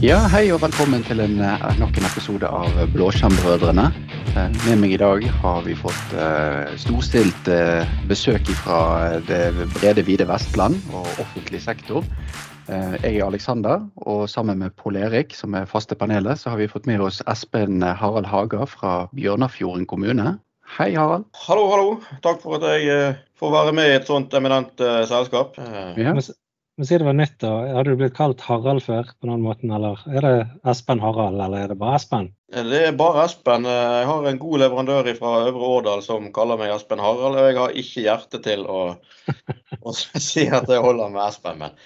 Ja, hei og velkommen til en, eh, nok en episode av Blåskjermbrødrene. Eh, Med meg i dag har vi fått uh, storstilt uh, besøk fra det brede, vide Vestland og offentlig sektor. Uh, Jeg er Alexander, og sammen med Pål Erik, som er faste panelet, så har vi fått med oss Espen Harald Haga fra Bjørnafjorden kommune. Hei, Harald. Hallo, hallo. Takk for at jeg får være med i et sånt eminent selskap. Ja. Men, si det var nytt, da. Hadde du blitt kalt Harald før på den måten, eller er det Espen Harald, eller er det bare Espen? Det er bare Espen. Jeg har en god leverandør fra Øvre Årdal som kaller meg Espen Harald, og jeg har ikke hjerte til å, å si at jeg holder med Espen. Men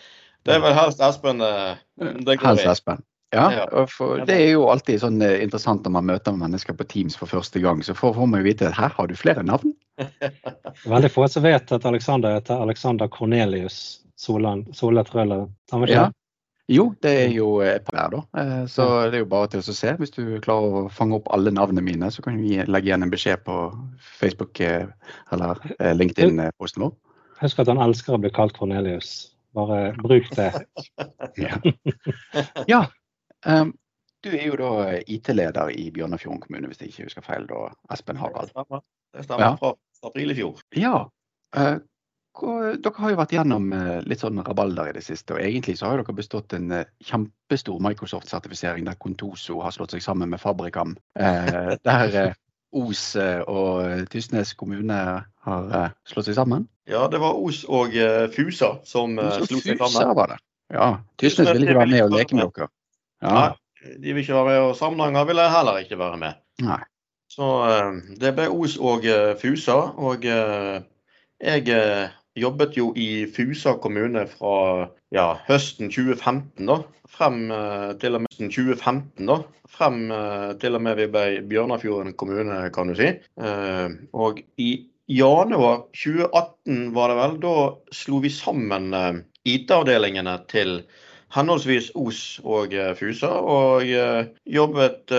det er vel helst Espen eh, det går helst i. Espen. Ja, for det er jo alltid sånn eh, interessant når man møter mennesker på Teams for første gang. Så får, får man jo vite at her har du flere navn. Veldig få som vet at Alexander heter Alexander Cornelius Solan, Sola Trøller. samme ikke Ja. Jo, det er jo et par hver, da. Eh, Så det er jo bare til å se. Hvis du klarer å fange opp alle navnene mine, så kan vi legge igjen en beskjed på Facebook eh, eller eh, LinkedIn-posten vår. Husk at han elsker å bli kalt Cornelius. Bare bruk det. Ja. ja. Um, du er jo da IT-leder i Bjørnafjorden kommune, hvis jeg ikke husker feil, da, Espen Det Harald. stemmer. Det stemmer Ja. fra april i fjor. Ja. Uh, dere har jo vært gjennom eh, litt sånn rabalder i det siste, og egentlig så har dere bestått en eh, kjempestor Microsoft-sertifisering der Contoso har slått seg sammen med Fabrikam. Eh, der eh, Os eh, og Tysnes kommune har eh, slått seg sammen. Ja, det var Os og eh, Fusa som eh, Så slo seg Fusa var det. Ja. Tysnes ville ikke være med og leke med dere. Ja. Nei, de vil ikke være med, og Samnanger ville heller ikke være med. Nei. Så eh, det ble Os og eh, Fusa. Og eh, jeg eh, jobbet jo i Fusa kommune fra ja, høsten 2015 da, frem eh, til og med høsten 2015 da, frem eh, til og med vi ble Bjørnafjorden kommune, kan du si. Eh, og i januar 2018 var det vel, da slo vi sammen IT-avdelingene til henholdsvis Os og Fusa, og jobbet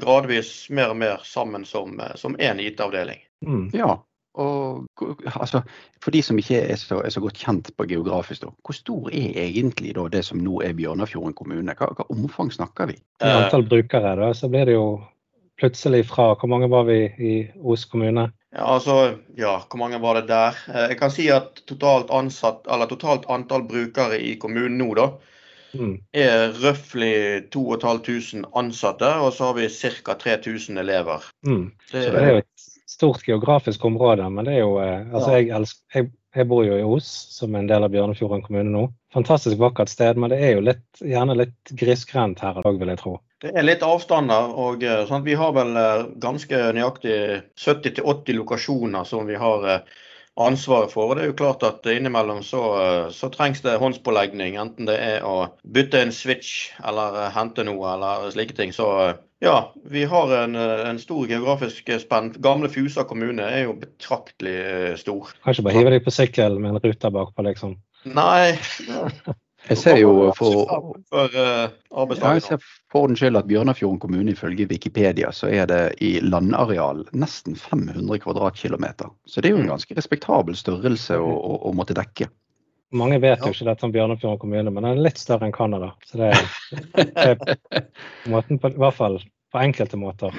gradvis mer og mer sammen som, som én IT-avdeling. Mm. Ja. Og altså, for de som ikke er så, er så godt kjent på geografisk, da, hvor stor er egentlig da det som nå er Bjørnafjorden kommune? Hva, hva omfang snakker vi? I antall brukere, da, så blir det jo plutselig fra Hvor mange var vi i Os kommune? Ja, altså, ja, hvor mange var det der? Eh, Jeg kan si at totalt ansatt, eller totalt antall brukere i kommunen nå, da, Mm. er røftlig 2500 ansatte, og så har vi ca. 3000 elever. Mm. Det, Så det er jo et stort geografisk område, men det er jo eh, Altså, jeg, elsker, jeg, jeg bor jo i Os, som er en del av Bjørnefjorden kommune nå. Fantastisk vakkert sted, men det er jo litt, gjerne litt grisgrendt her i dag, vil jeg tro. det er litt avstander, og eh, sånn, vi har vel eh, ganske nøyaktig 70-80 lokasjoner som vi har ansvaret for. Og det er jo klart at innimellom så, eh, så trengs det håndspålegning, enten det er å bytte en switch eller eh, hente noe eller slike ting. Så eh, ja, vi har en, en stor geografisk spenn. Gamle Fusa kommune er jo betraktelig stor. Kan ikke bare hive deg på sykkel med en ruter bakpå, liksom. Nei Jeg ser jo for, For uh, ja, jeg ser for den skyld at Bjørnafjorden kommune ifølge Wikipedia så er det i landareal nesten 500 kvadratkilometer. Så det er jo en ganske respektabel størrelse å, å, å måtte dekke. Mange vet jo ikke dette om Bjørnefjorden kommune, men den er litt større enn Canada. Så det er, det er på måten på, i hvert fall på enkelte måter.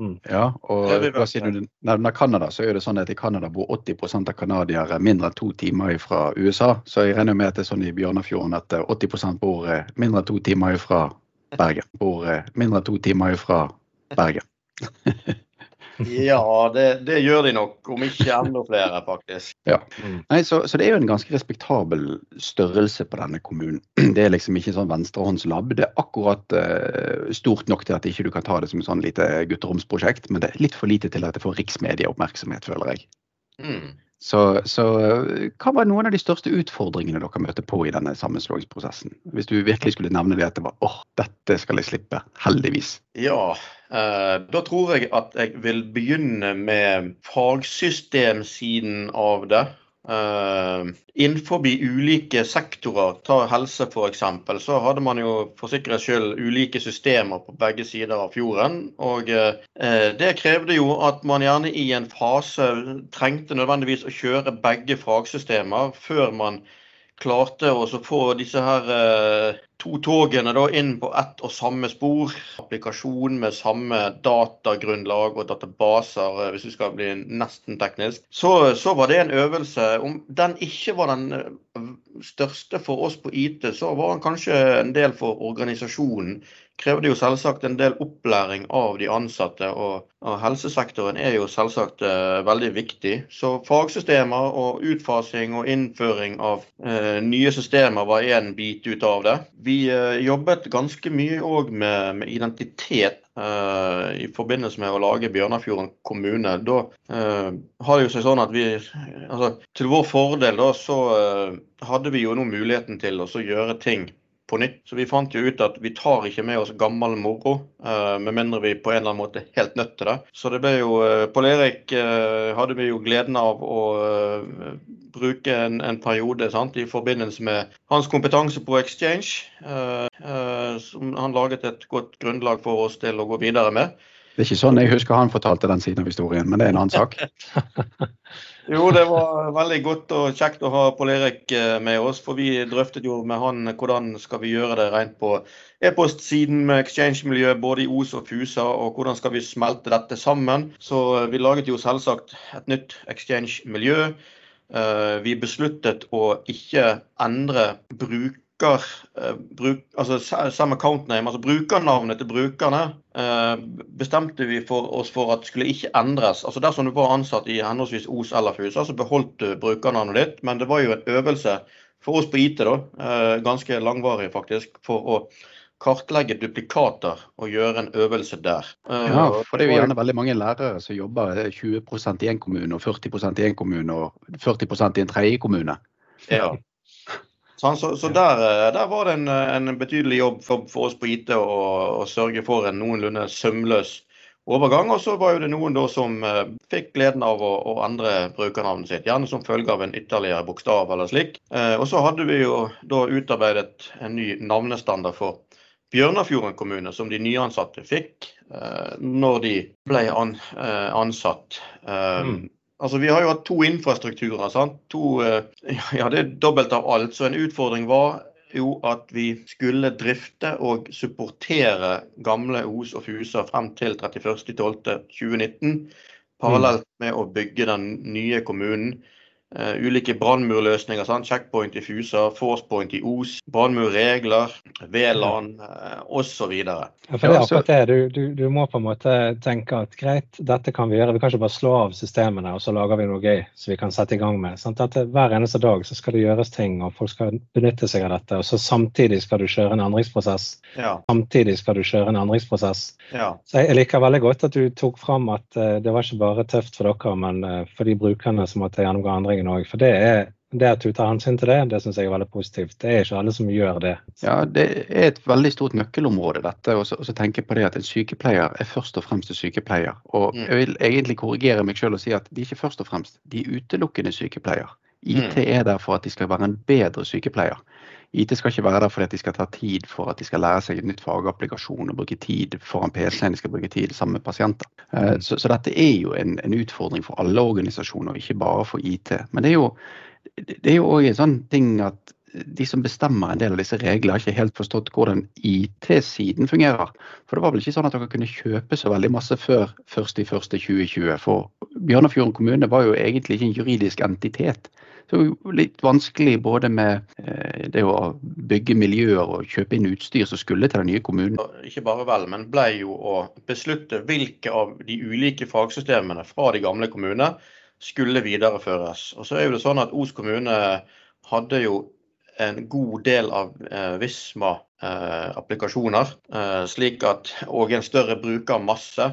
Mm. Ja, og hva sier du nevner Canada, så er det sånn at i Canada bor 80 av canadiere mindre enn to timer fra USA. Så jeg regner med at det er sånn i Bjørnafjorden at eh, 80% bor eh, mindre enn to timer fra Bergen. Bor eh, mindre enn to timer fra Bergen. Ja, det, det gjør de nok. Om ikke enda flere, faktisk. Ja. Nei, så, så det er jo en ganske respektabel størrelse på denne kommunen. Det er liksom ikke sånn venstrehåndslab. Det er akkurat uh, stort nok til at ikke du kan ta det som et sånn lite gutteromsprosjekt, men det er litt for lite til at det får riksmedieoppmerksomhet, føler jeg. Mm. Så, så hva var noen av de største utfordringene dere møtte på i denne sammenslåingsprosessen? Hvis du virkelig skulle nevne det at det var åh, dette skal jeg slippe. Heldigvis. Ja, da tror jeg at jeg vil begynne med fagsystemsiden av det. Uh, innenfor ulike sektorer, ta helse f.eks., så hadde man jo for sikkerhets skyld ulike systemer på begge sider av fjorden. Og uh, det krevde jo at man gjerne i en fase trengte nødvendigvis å kjøre begge fagsystemer før man klarte å få disse her eh, to togene da inn på ett og samme spor. Applikasjon med samme datagrunnlag og databaser, eh, hvis vi skal bli nesten teknisk. Så, så, var det en øvelse. Om den ikke var den eh, største for oss på IT, så var han kanskje en del for organisasjonen krevde jo selvsagt en del opplæring av de ansatte, og, og helsesektoren er jo selvsagt eh, veldig viktig. Så fagsystemer og utfasing og innføring av eh, nye systemer var én bit ut av det. Vi eh, jobbet ganske mye òg med, med, identitet i forbindelse med å lage Bjørnafjorden kommune. Da eh, har det jo seg sånn at vi altså, Til vår fordel da, så eh, hadde vi jo nå muligheten til å gjøre ting på nytt. Så vi fant jo ut at vi tar ikke med oss gammel moro, uh, med mindre vi på en eller annen måte helt nødt til det. Så det ble jo uh, Pål Erik uh, hadde vi jo gleden av å bruke en, en periode sant, i forbindelse med hans kompetanse på Exchange. som han laget et godt grunnlag for oss til å gå videre med. Det er ikke sånn jeg husker han fortalte den siden av historien, men det er en annen sak. Jo, det var veldig godt og kjekt å ha Pål Erik eh, med oss. For vi drøftet jo med han hvordan skal vi gjøre det rent på e-postsiden med exchange-miljøet både i Os og Fusa, og hvordan skal vi smelte dette sammen. Så eh, vi laget jo selvsagt et nytt exchange-miljø. Eh, vi besluttet å ikke endre bruk bruker, eh, bruk, altså samme account name, altså brukernavnet til brukerne, eh, bestemte vi for oss for at skulle ikke endres. Altså Dersom du var ansatt i henholdsvis Os eller FUSA, så beholdt du brukernavnet ditt. Men det var jo en øvelse for oss på IT, da, eh, ganske langvarig faktisk, for å kartlegge duplikater og gjøre en øvelse der. Ja, for det er jo gjerne veldig mange lærere som jobber 20% i en kommune, og 40% i en kommune og 40% i en tredje kommune. Ja, Sånn, så, så der, eh, der, var det en, en betydelig jobb for, for, oss på IT å, å sørge for en noenlunde sømløs overgang. Og så var det noen som uh, fikk gleden av å, å endre brukernavnet sitt, gjerne som følge av en ytterligere bokstav eller slik. Uh, og så hadde vi jo da utarbeidet en ny navnestandard for Bjørnafjorden kommune, som de nyansatte fikk uh, når de ble an, ansatt. Mm. Altså, Vi har jo hatt to infrastrukturer. sant? To, eh, ja, Det er dobbelt av alt. Så en utfordring var jo at vi skulle drifte og supportere gamle Os og Fusa frem til 31.12.2019. Parallelt med å bygge den nye kommunen. Uh, ulike brannmurløsninger. Checkpoint i Fusa, Forcepoint i Os, brannmurregler, VLAN uh, osv. Ja, for det er akkurat det. Du, du, du, må på en måte tenke at greit, dette kan vi gjøre. Vi kan ikke bare slå av systemene og så lager vi noe gøy som vi kan sette i gang med. Sant? At hver eneste dag så skal det gjøres ting, og folk skal benytte seg av dette. Og så samtidig skal du kjøre en endringsprosess. Ja. Samtidig skal du kjøre en endringsprosess. Ja. Så jeg, liker veldig godt at du tok fram at uh, det var ikke bare tøft for dere, men for de brukerne som måtte gjennomgå endringer næringen òg. For det, er, det at du tar hensyn til det, det syns jeg er veldig positivt. Det er ikke alle som gjør det. Ja, det er et veldig stort nøkkelområde, dette. Og så tenke på det at en sykepleier er først og fremst en sykepleier. Og mm. jeg vil egentlig korrigere meg selv og si at de er ikke først og fremst, de er utelukkende sykepleier. IT mm. er der for at de skal være en bedre sykepleier. IT skal ikke være der fordi de skal ta tid for at de skal lære seg et nytt fagapplikasjon og bruke tid foran PC-en, de skal bruke tid sammen med pasienter. Eh, så, så dette er jo en, en, utfordring for alle organisasjoner, ikke bare for IT. Men det er jo det er jo òg en sånn ting at de som bestemmer en del av disse reglene, har ikke helt forstått hvordan IT-siden fungerer. For det var vel ikke sånn at dere kunne kjøpe så veldig masse før 1.1.2020. For Bjørnafjorden kommune var jo egentlig ikke en juridisk entitet. Så litt vanskelig både med eh, det å bygge miljøer og kjøpe inn utstyr som skulle til den nye kommunen. Ikke bare vel, men ble jo å beslutte hvilke av de ulike fagsystemene fra de gamle kommunene skulle videreføres. Og så er jo det sånn at Os kommune hadde jo en god del av eh, Visma-applikasjoner, eh, slik at, og en større brukermasse.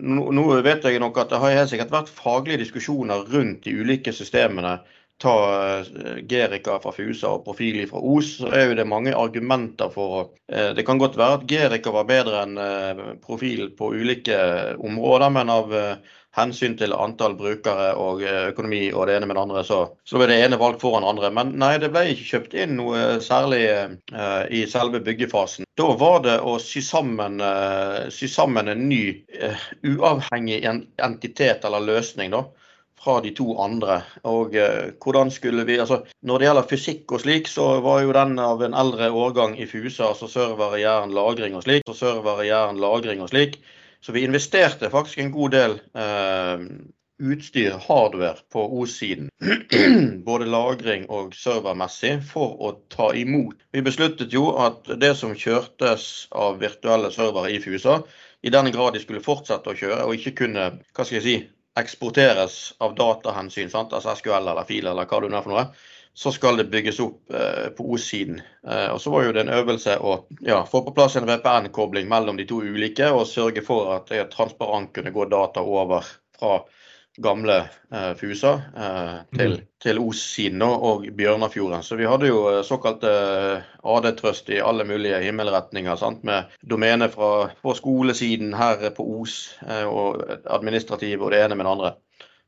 Nå, nå vet jeg nok at det har helt sikkert vært faglige diskusjoner rundt de ulike systemene ta eh, Gerika fra Fusa og Profili fra Os, så er jo det mange argumenter for eh, Det kan godt være at Gerica var bedre enn eh, Profil på ulike områder, men av hensyn til antall brukere og økonomi og det ene med det andre, så, så ble det ene valgt foran andre. Men nei, det ble ikke kjøpt inn noe særlig uh, i selve byggefasen. Da var det å sy sammen, uh, sy sammen en ny uh, uavhengig entitet eller løsning, da fra de to andre. Og eh, hvordan skulle vi altså Når det gjelder fysikk og slik, så var jo den av en eldre årgang i Fusa, altså server, jern, lagring og slik. Så server, jern, lagring og slik. Så vi investerte faktisk en god del eh, utstyr, hardware, på OS-siden. Både lagring og servermessig, for å ta imot. Vi besluttet jo at det som kjørtes av virtuelle servere i Fusa, i den grad de skulle fortsette å kjøre og ikke kunne hva skal jeg si, eksporteres av datahensyn, sant? altså SQL eller fil eller hva du nå for noe, så skal det bygges opp eh, på OS-siden. Eh, og Så var jo det en øvelse å ja, få på plass en VPN-kobling mellom de to ulike, og sørge for at det transparent kunne gå data over fra gamle eh, Fusa eh, til, mm. til Os-siden og Bjørnafjorden. Så vi hadde jo såkalt eh, AD-trøst i alle mulige himmelretninger. Sant? Med domene fra, på skolesiden her på Os, eh, og administrativ og det ene med det andre.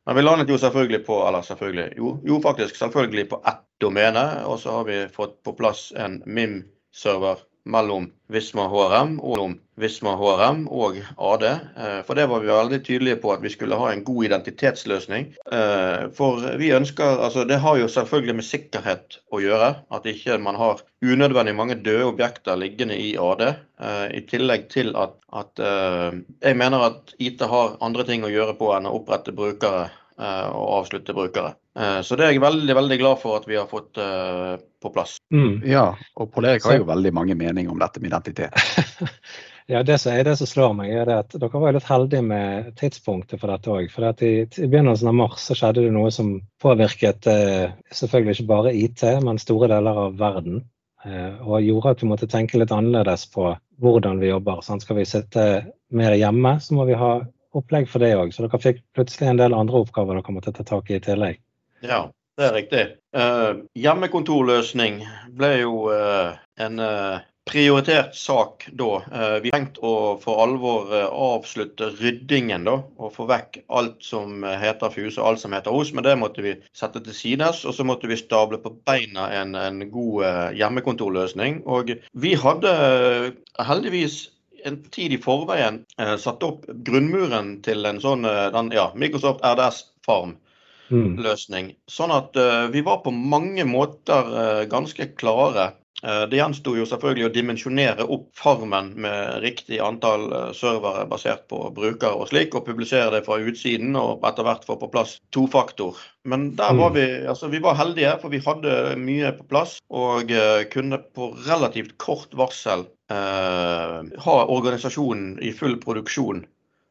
Men vi landet jo selvfølgelig på eller selvfølgelig, jo, jo faktisk selvfølgelig på ett domene. Og så har vi fått på plass en MIM-server mellom Visma HRM og Visma HRM og AD. Eh, for det var vi veldig tydelige på at vi skulle ha en god identitetsløsning. Eh, for vi ønsker Altså det har jo selvfølgelig med sikkerhet å gjøre. At ikke man har unødvendig mange døde objekter liggende i AD. Eh, I tillegg til at, at jeg mener at IT har andre ting å gjøre på enn å opprette brukere og avslutte brukere. Eh, så det er jeg veldig veldig glad for at vi har fått uh, på plass. Mm. Ja, og Polerik har jo veldig mange meninger om dette med identitet. ja, det som, er, det som, slår meg, er at dere var litt heldige med tidspunktet for dette òg. For i, i, begynnelsen av mars så skjedde det noe som påvirket selvfølgelig ikke bare IT, men store deler av verden. Og gjorde at vi måtte tenke litt annerledes på hvordan vi jobber. Sant? Skal vi sitte mer hjemme, så må vi ha opplegg for det òg. Så dere fikk plutselig en del andre oppgaver dere måtte ta tak i i tillegg. Ja, det er riktig. Uh, hjemmekontorløsning ble jo uh, en uh, prioritert sak da. vi tenkte å for alvor avslutte ryddingen da, og få vekk alt som heter Fuse og alt som heter Os. Men det måtte vi sette til sides, og så måtte vi stable på beina en, en god hjemmekontorløsning. Og vi hadde heldigvis en tid i forveien satt opp grunnmuren til en sånn den, ja, Microsoft RDS-farm mm. løsning. Sånn at uh, vi var på mange måter uh, ganske klare. Uh, det gjensto jo selvfølgelig å dimensjonere opp farmen med riktig antall servere basert på brukere og slik, og publisere det fra utsiden og etter hvert få på plass tofaktor. Men der var mm. vi, altså vi var heldige, for vi hadde mye på plass og kunne på relativt kort varsel ha organisasjonen i full produksjon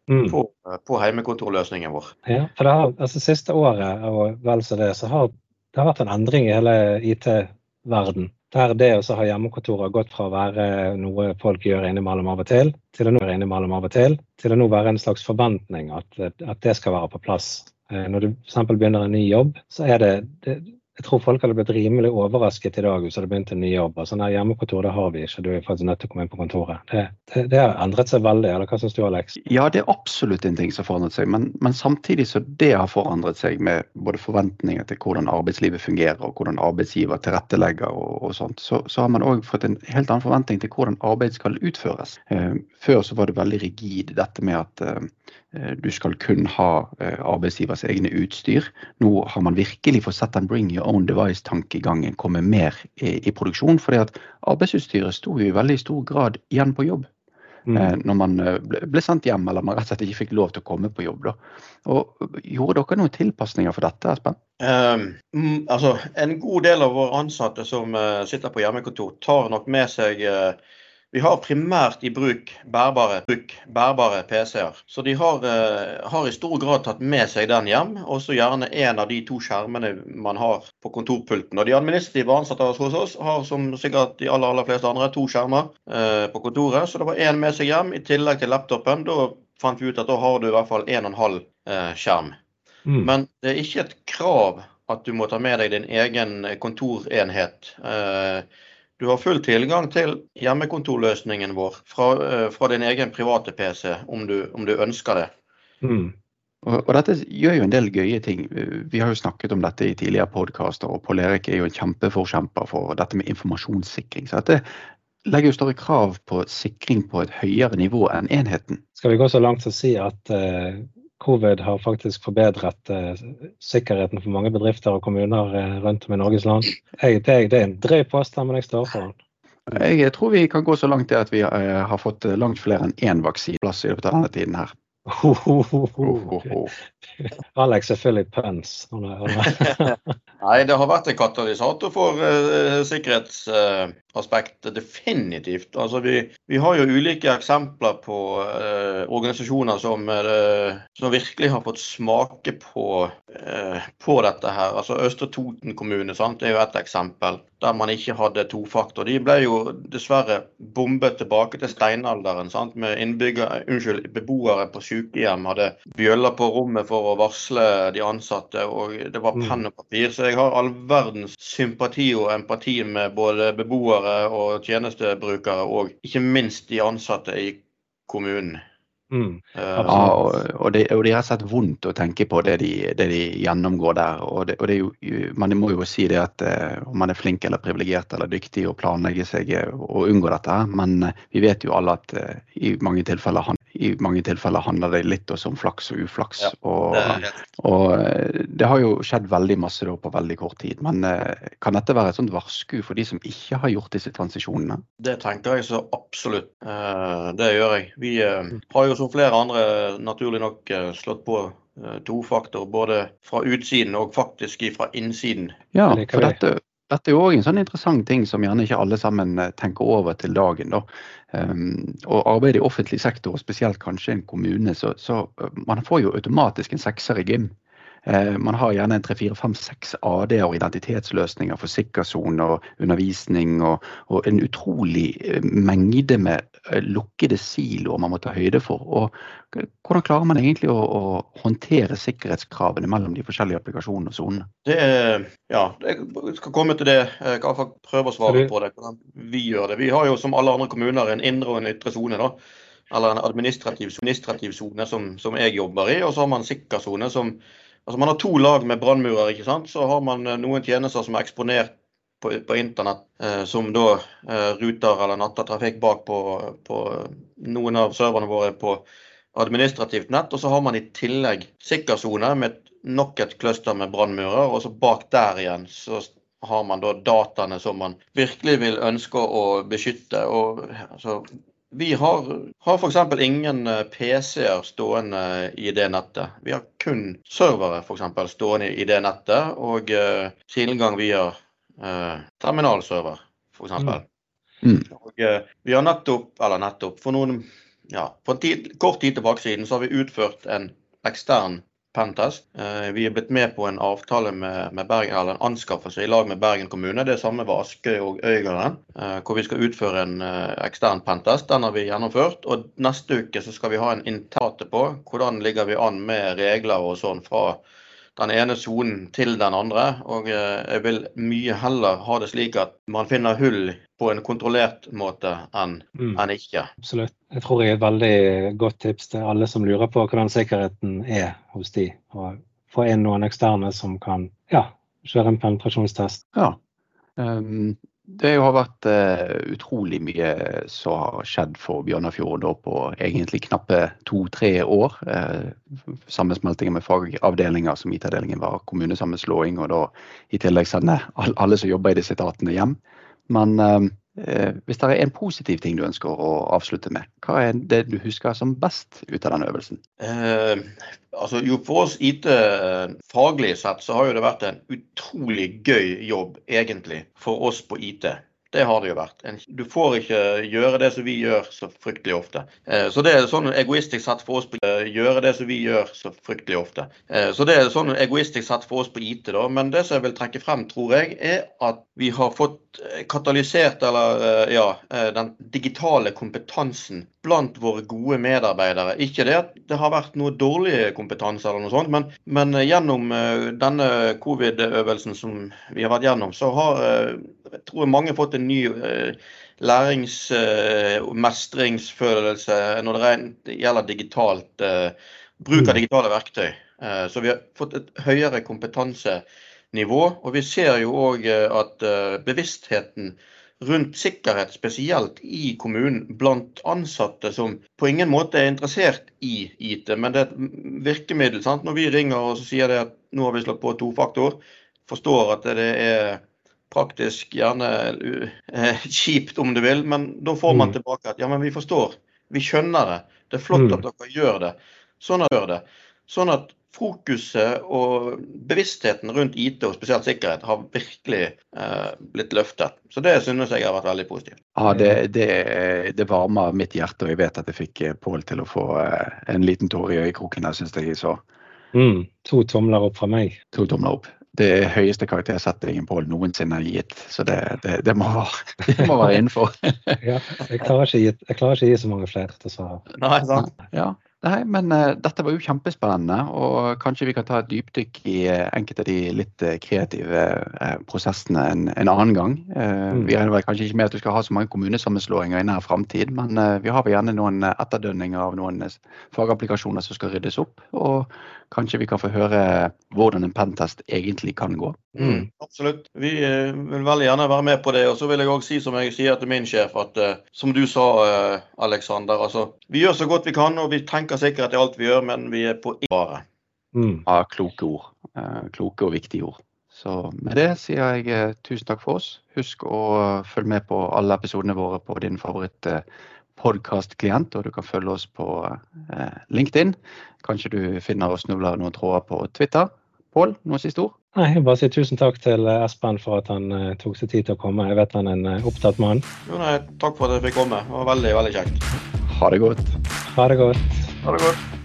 mm. på, på heimekontorløsningen vår. Ja, for det har, altså Siste året og vel så det, så har det har vært en endring i hele IT-verden. Der det å ha hjemmekontor har gått fra å være noe folk gjør innimellom av og til, til å nå være innimellom av og til, til å nå være en slags forventning at, at det skal være på plass. Eh, når du f.eks. begynner en ny jobb, så er det, det jeg tror folk hadde blitt rimelig overrasket i dag hvis det begynte en ny jobb. Altså, nei, hjemmekontor det har vi ikke, du er faktisk nødt til å komme inn på kontoret. Det, det, det har endret seg veldig, eller hva syns du Alex? Ja, det er absolutt en ting som har forandret seg. Men, men, samtidig så det har forandret seg med både forventninger til hvordan arbeidslivet fungerer og hvordan arbeidsgiver tilrettelegger og, og sånt, så, så, har man òg fått en helt annen forventning til hvordan arbeid skal utføres. Eh, før så var det veldig rigid dette med at eh, Eh, du skal kun ha eh, arbeidsgivers egne utstyr. Nå har man virkelig fått sett en bring your own device-tankegangen komme mer i, i produksjon. fordi at arbeidsutstyret sto jo i veldig stor grad igjen på jobb. Mm. Eh, når man ble sendt hjem eller man rett og slett ikke fikk lov til å komme på jobb. Da. Og Gjorde dere noen tilpasninger for dette, Espen? Um, altså, en god del av våre ansatte som uh, sitter på hjemmekontor, tar nok med seg uh, vi har primært i bruk bærbare, bærbare PC-er. Så de har, uh, har, i stor grad tatt med seg den hjem, og så gjerne en av de to skjermene man har på kontorpulten. Og De administrative ansatte hos oss har som sikkert de aller, aller fleste andre to skjermer uh, på kontoret. Så det var én med seg hjem i tillegg til laptopen. Da fant vi ut at da har du i hvert fall en og en halv uh, skjerm. Mm. Men det er ikke et krav at du må ta med deg din egen kontorenhet. Uh, du har full tilgang til hjemmekontorløsningen vår fra, eh, fra din egen private PC, om du, om du ønsker det. Mm. Og, og, dette gjør jo en del gøye ting. Vi har jo snakket om dette i tidligere podkaster, og Pål Erik er jo en kjempeforkjemper for dette med informasjonssikring. Så dette legger jo større krav på sikring på et høyere nivå enn enheten. Skal vi gå så langt som å si at uh, covid har faktisk forbedret eh, sikkerheten for mange bedrifter og kommuner eh, rundt om i Norges land. Jeg, det, det, er en drøy påstand, men jeg står for den. Jeg tror vi kan gå så langt til at vi eh, har fått langt flere enn én vaksineplass i løpet av denne tiden her. Alex er full i pønns. Nei, det har vært en katalysator for uh, sikkerhetsaspektet, uh, definitivt. Altså, vi, vi, har jo ulike eksempler på uh, organisasjoner som, som, virkelig har fått smake på, på dette her. Altså Østre Toten kommune sant, er jo et eksempel der man ikke hadde tofaktor. De ble jo dessverre bombet tilbake til steinalderen sant, med unnskyld, beboere på sykehjem hadde bjøller på rommet for å varsle de ansatte, og det var mm. penn og papir. Så jeg har all verdens sympati og empati med både beboere og tjenestebrukere, og ikke minst de ansatte i kommunen. Mm. Uh, ja, og, og, det, og det er rett vondt å tenke på det de, det de gjennomgår der. Og, det, og det, er jo, Man må jo si det at uh, om man er flink eller privilegert eller dyktig og planlegger seg og unngår dette, men vi vet jo alle at i mange tilfeller han, i mange tilfeller handler det litt også om flaks og uflaks. Ja, og, det og, eh, det har jo skjedd veldig masse da på veldig kort tid. Men eh, kan dette være et sånt varsku for de som ikke har gjort disse transisjonene? Det tenker jeg så absolutt. Eh, det gjør jeg. Vi har jo som flere andre naturlig nok slått på tofaktor både fra utsiden og faktisk fra innsiden. Ja, for dette, dette er jo òg en sånn interessant ting som gjerne ikke alle sammen tenker over til dagen. da. Um, og arbeide i offentlig sektor, og spesielt kanskje en kommune, så, så uh, man får jo automatisk en sekser i gym. Uh, man har gjerne en tre, fire, fem, seks AD-er og identitetsløsninger for sikkersone og undervisning, og, og, en utrolig uh, mengde med lukkede siloer man må ta høyde for. Og hvordan klarer man egentlig å, å håndtere sikkerhetskravene mellom de forskjellige applikasjonene og sonene? Det er, ja, jeg skal komme til det. Jeg kan prøve å svare på det. vi gjør det. Vi har jo som alle andre kommuner en indre og en ytre sone. Eller en administrativ, administrativ sone som, som, jeg jobber i. Og så har man sikkersone som Altså Man har to lag med brannmurer. ikke sant? Så har man eh, noen tjenester som er eksponert på, på internett, eh, som da eh, ruter eller natter trafikk bak på, på noen av serverne våre på administrativt nett. Og så har man i tillegg sikkersone med nok et cluster med brannmurer. Og så bak der igjen så har man da dataene som man virkelig vil ønske å beskytte. Og, altså, vi har, har f.eks. ingen eh, PC-er stående i det nettet. Vi har kun servere for eksempel, stående i det nettet, og uh, tilgang via uh, terminalserver, f.eks. Mm. Mm. Og, uh, vi har nettopp, eller nettopp, for noen ja, For en tid, kort tid tilbake siden så har vi utført en ekstern pentest. Eh, vi er blitt med på en avtale med, med, Bergen, eller en anskaffelse i lag med Bergen kommune. Det samme var Askøy og Øygarden, eh, hvor vi skal utføre en eh, ekstern pentest. Den har vi gjennomført. Og neste uke så skal vi ha en intate på hvordan ligger vi an med regler og sånn fra den ene sonen til den andre. Og jeg vil mye heller ha det slik at man finner hull på en kontrollert måte enn mm. en ikke. Absolutt. Jeg tror jeg er et veldig godt tips til alle som lurer på hvordan sikkerheten er hos de. Og få inn noen eksterne som kan ja, kjøre en penetrasjonstest. Ja. Um, det har vært uh, utrolig mye som har skjedd for Bjørnafjord på egentlig knappe to-tre år. Uh, sammensmeltinger med fagavdelinger som IT-avdelingen var kommunesammenslåing, og da i tillegg sende alle som jobber i disse etatene hjem. Men uh, hvis det er en positiv ting du ønsker å avslutte med, hva er det du husker som best ut av den øvelsen? altså jo For oss IT faglig sett så har jo det vært en utrolig gøy jobb egentlig for oss på IT. Det har det jo vært. Du får ikke gjøre det som vi gjør så fryktelig ofte. Eh, så det er sånn egoistisk sett for oss på eh, gjøre det som vi gjør så fryktelig ofte. Eh, så det er sånn egoistisk sett for oss på IT, da. Men det som jeg vil trekke frem, tror jeg, er at vi har fått katalysert, eller ja, den digitale kompetansen blant våre gode medarbeidere. Ikke det at det har vært noe dårlig kompetanse eller noe sånt, men, men gjennom denne covid-øvelsen som vi har vært gjennom, så har jeg tror mange fått en ny uh, lærings- og uh, mestringsfølelse når det gjelder digitalt, uh, bruk av mm. digitale verktøy. Så vi har fått et høyere kompetansenivå. Og vi ser jo òg at bevisstheten rundt sikkerhet, spesielt i kommunen, blant ansatte som på ingen måte er interessert i IT. Men det er et virkemiddel. Sant? Når vi ringer og sier det at nå har vi slått på tofaktor, forstår at det er praktisk gjerne uh, kjipt om du vil, men da får man mm. tilbake at ja, men vi forstår. Vi skjønner det. Det er flott mm. at dere gjør det. Sånn at, gjør det. Sånn at fokuset og bevisstheten rundt IT og spesielt sikkerhet har virkelig eh, blitt løftet. Så det synes jeg har vært veldig positivt. Ja, det, det, det varmer mitt hjerte, og jeg vet at jeg fikk eh, Pål til å få eh, en liten tåre i øyekroken syns jeg så. Mm, to tomler opp fra meg. To tomler opp. Det er høyeste karaktersettingen Pål noensinne har gitt, så det, det, det, må, det må være innenfor. ja, jeg klarer, ikke, jeg klarer ikke å gi så mange flere, dessverre. Nei, sant. Ja, Nei, men uh, dette var jo kjempespennende, og kanskje vi kan ta et dypdykk i uh, enkelte av de litt uh, kreative prosessene en, en, annen gang. Mm. Vi regner vel kanskje ikke med at du skal ha så mange kommunesammenslåinger i nær framtid, men vi har vel gjerne noen etterdønninger av noen fagapplikasjoner som skal ryddes opp. Og kanskje vi kan få høre hvordan en pentest egentlig kan gå. Mm, absolutt. Vi vil veldig gjerne være med på det. Og så vil jeg òg si som jeg sier til min sjef, at som du sa, Aleksander, altså vi gjør så godt vi kan, og vi tenker tenker sikkerhet i alt vi gjør, men vi er på bare. Mm. Ja, kloke ord. Eh, kloke og viktige ord. Så med det sier jeg eh, tusen takk for oss. Husk å følge med på alle episodene våre på din favoritt eh, podkast-klient, og du kan følge oss på LinkedIn. Kanskje du finner og snubler noen tråder på Twitter. Pål, noe siste ord? Nei, jeg bare sier Tusen takk til Espen for at han tok seg tid til å komme. Jeg vet han er en opptatt mann. Jo, nei, takk for at jeg fikk komme. Det var veldig, veldig kjekt. Ha det godt. Ha det godt. Ha det godt.